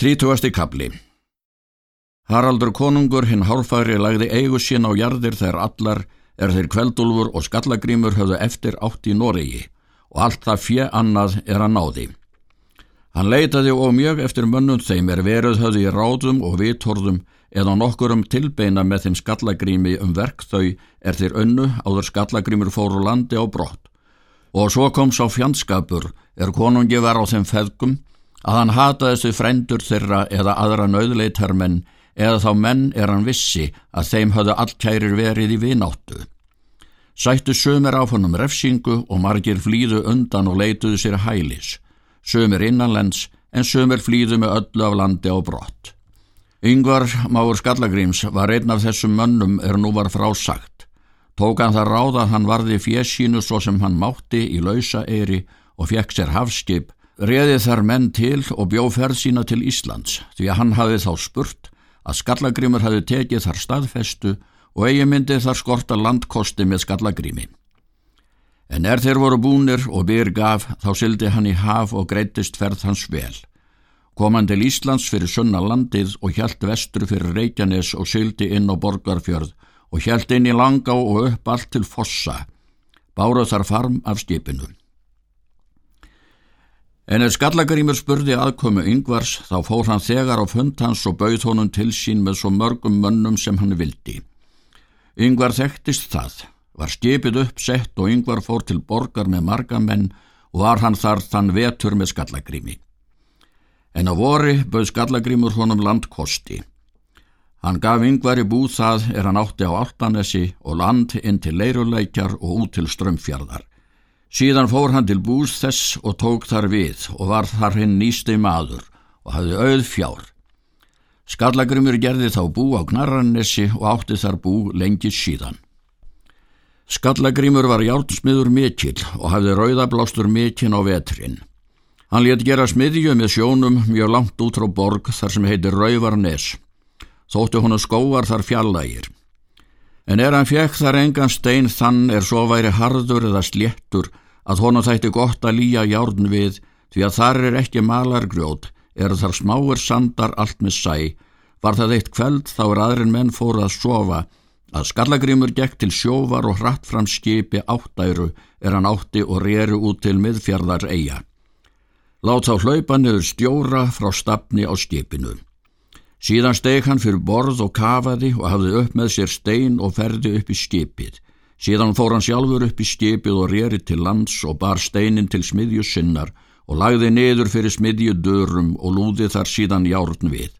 Þrítugasti kabli Haraldur konungur hinn hárfæri lagði eigu sín á jarðir þegar allar er þeir kveldulfur og skallagrímur höfðu eftir átt í Noregi og allt það fjö annað er að náði. Hann leitaði og mjög eftir mönnum þeim er veruð höfðu í ráðum og vitorðum eða nokkurum tilbeina með þeim skallagrími um verk þau er þeir önnu áður skallagrímur fóru landi á brott. Og svo kom sá fjandskapur er konungi var á þeim feðgum að hann hataði þessu frendur þeirra eða aðra nöðleitarmenn eða þá menn er hann vissi að þeim höfðu allkærir verið í vináttu. Sættu sömur á honum refsingu og margir flýðu undan og leituðu sér hælis, sömur innanlends en sömur flýðu með öllu af landi á brott. Yngvar Máur Skallagríms var einn af þessum mönnum er nú var frásagt. Tók hann það ráð að hann varði fjesínu svo sem hann mátti í lausa eiri og fekk sér hafskip reði þar menn til og bjó ferð sína til Íslands því að hann hafi þá spurt að skallagrimur hafi tekið þar staðfestu og eigi myndi þar skorta landkosti með skallagrimi. En er þeir voru búnir og byr gaf þá syldi hann í haf og greittist ferð hans vel. Kom hann til Íslands fyrir sunna landið og hjælt vestru fyrir Reykjanes og syldi inn á Borgarfjörð og hjælt inn í Langá og upp allt til Fossa. Báruð þar farm af skipinu. En ef skallagrimur spurði aðkomu yngvars þá fór hann þegar á fund hans og bauð honum til sín með svo mörgum mönnum sem hann vildi. Yngvar þekktist það, var skipið uppsett og yngvar fór til borgar með marga menn og var hann þar þann vetur með skallagrimi. En á vori bauð skallagrimur honum landkosti. Hann gaf yngvar í búð það er hann átti á Altanesi og land inn til leiruleikjar og út til strömmfjörðar. Síðan fór hann til bús þess og tók þar við og var þar hinn nýsti maður og hafði auð fjár. Skallagrimur gerði þá bú á Knarrannessi og átti þar bú lengi síðan. Skallagrimur var hjálpsmiður mikill og hafði rauðablástur mikinn á vetrinn. Hann let gera smiðju með sjónum mjög langt út frá borg þar sem heitir Rauvarnes. Þóttu honu skóar þar fjallægir. En er hann fekk þar engan stein þann er svo væri harður eða sléttur að honum þætti gott að lýja járn við því að þar er ekki malargrjót, er þar smáir sandar allt með sæ. Var það eitt kveld þá er aðrin menn fór að sofa að skallagrimur gekk til sjóvar og hratt fram skipi áttæru er hann átti og reri út til miðfjardar eiga. Lát þá hlaupa niður stjóra frá stafni á skipinu. Síðan steg hann fyrir borð og kafaði og hafði upp með sér stein og ferði upp í skipið. Síðan fór hann sjálfur upp í skipið og reri til lands og bar steinin til smiðju sinnar og lagði niður fyrir smiðju dörum og lúði þar síðan járn við.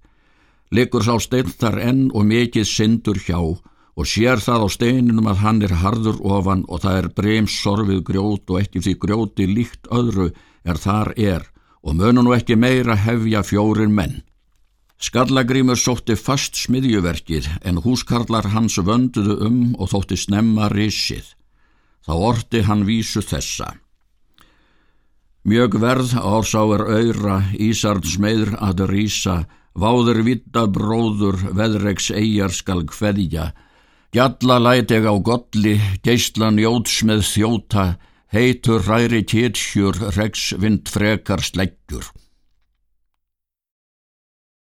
Liggur sá stein þar enn og mikið syndur hjá og sér það á steininum að hann er harður ofan og það er brems sorfið grjót og ekki því grjóti líkt öðru er þar er og mönu nú ekki meira hefja fjórin menn. Skallagrímur sótti fast smiðjuverkið en húskarlar hans vönduðu um og þótti snemma risið. Þá orti hann vísu þessa. Mjög verð ársá er öyra, Ísard smeður að rýsa, váður vitta bróður, veðregs eigjar skal hveðja, Gjalla læt eg á golli, geistlan jóts með þjóta, heitur ræri tétsjur, regs vind frekar sleggjur.